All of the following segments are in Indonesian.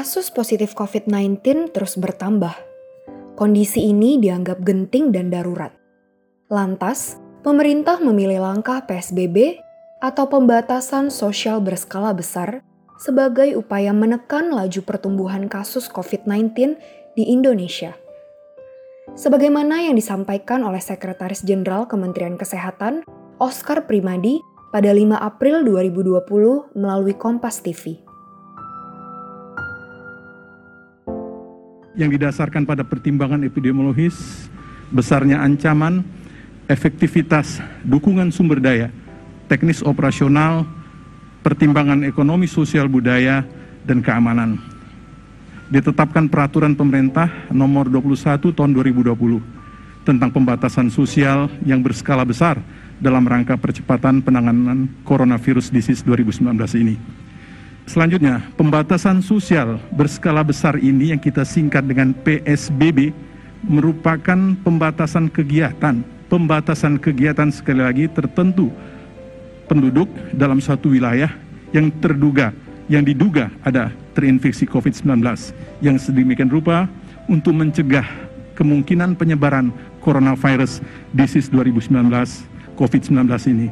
Kasus positif COVID-19 terus bertambah. Kondisi ini dianggap genting dan darurat. Lantas, pemerintah memilih langkah PSBB atau pembatasan sosial berskala besar sebagai upaya menekan laju pertumbuhan kasus COVID-19 di Indonesia. Sebagaimana yang disampaikan oleh Sekretaris Jenderal Kementerian Kesehatan, Oscar Primadi, pada 5 April 2020 melalui Kompas TV. Yang didasarkan pada pertimbangan epidemiologis, besarnya ancaman, efektivitas, dukungan sumber daya, teknis operasional, pertimbangan ekonomi sosial budaya, dan keamanan. Ditetapkan peraturan pemerintah nomor 21 tahun 2020 tentang pembatasan sosial yang berskala besar dalam rangka percepatan penanganan coronavirus disease 2019 ini. Selanjutnya, pembatasan sosial berskala besar ini yang kita singkat dengan PSBB merupakan pembatasan kegiatan, pembatasan kegiatan sekali lagi tertentu. Penduduk dalam suatu wilayah yang terduga, yang diduga ada terinfeksi COVID-19 yang sedemikian rupa untuk mencegah kemungkinan penyebaran coronavirus disease 2019 COVID-19 ini.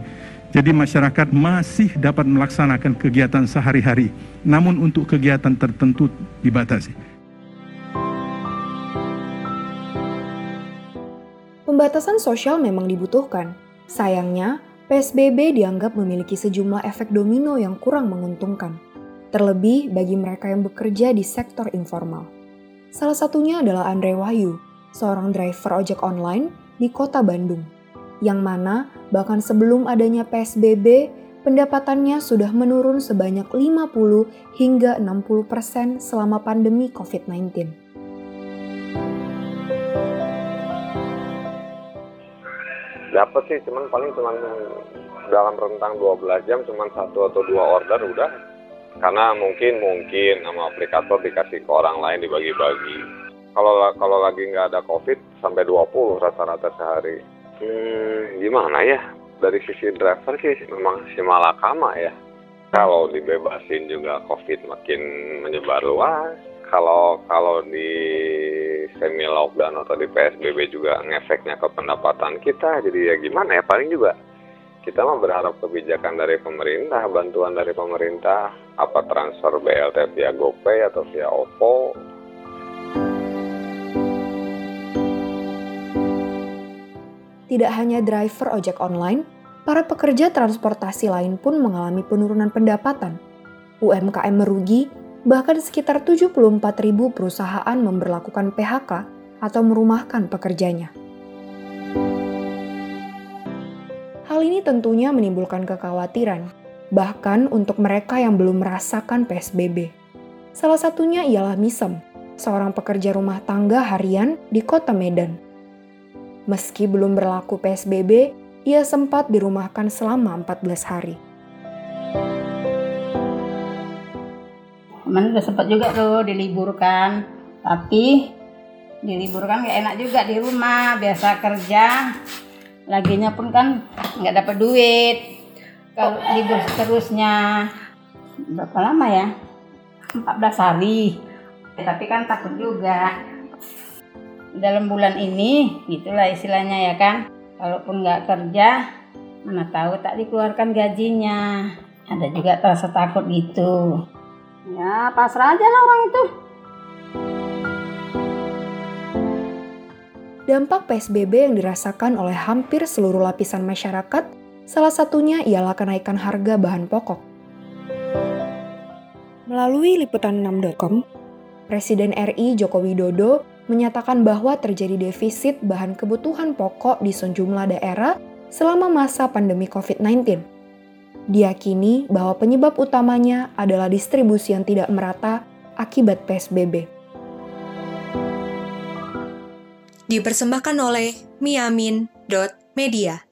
Jadi masyarakat masih dapat melaksanakan kegiatan sehari-hari, namun untuk kegiatan tertentu dibatasi. Pembatasan sosial memang dibutuhkan. Sayangnya, PSBB dianggap memiliki sejumlah efek domino yang kurang menguntungkan, terlebih bagi mereka yang bekerja di sektor informal. Salah satunya adalah Andre Wahyu, seorang driver ojek online di kota Bandung, yang mana bahkan sebelum adanya PSBB, pendapatannya sudah menurun sebanyak 50 hingga 60 persen selama pandemi COVID-19. dapat sih cuman paling cuman dalam rentang 12 jam cuman satu atau dua order udah. Karena mungkin mungkin sama aplikator dikasih ke orang lain dibagi-bagi. Kalau kalau lagi nggak ada covid sampai 20 rata-rata sehari hmm, gimana ya? Dari sisi driver sih memang si malakama ya. Kalau dibebasin juga covid makin menyebar luas. Kalau kalau di semi lockdown atau di PSBB juga ngefeknya ke pendapatan kita jadi ya gimana ya? Paling juga kita mah berharap kebijakan dari pemerintah bantuan dari pemerintah apa transfer BLT via GoPay atau via OVO Tidak hanya driver ojek online, para pekerja transportasi lain pun mengalami penurunan pendapatan. UMKM merugi Bahkan sekitar 74 ribu perusahaan memberlakukan PHK atau merumahkan pekerjanya. Hal ini tentunya menimbulkan kekhawatiran, bahkan untuk mereka yang belum merasakan PSBB. Salah satunya ialah Misem, seorang pekerja rumah tangga harian di kota Medan. Meski belum berlaku PSBB, ia sempat dirumahkan selama 14 hari. Cuman udah sempat juga tuh diliburkan. Tapi diliburkan gak enak juga di rumah. Biasa kerja. Laginya pun kan nggak dapat duit. Kalau libur terusnya berapa lama ya? 14 hari. Ya, tapi kan takut juga. Dalam bulan ini, itulah istilahnya ya kan. Kalaupun nggak kerja, mana tahu tak dikeluarkan gajinya. Ada juga rasa takut gitu. Ya, pasrah aja lah orang itu. Dampak PSBB yang dirasakan oleh hampir seluruh lapisan masyarakat, salah satunya ialah kenaikan harga bahan pokok. Melalui liputan6.com, Presiden RI Joko Widodo menyatakan bahwa terjadi defisit bahan kebutuhan pokok di sejumlah daerah selama masa pandemi COVID-19 Diakini bahwa penyebab utamanya adalah distribusi yang tidak merata akibat PSBB. Dipersembahkan oleh miamin.media.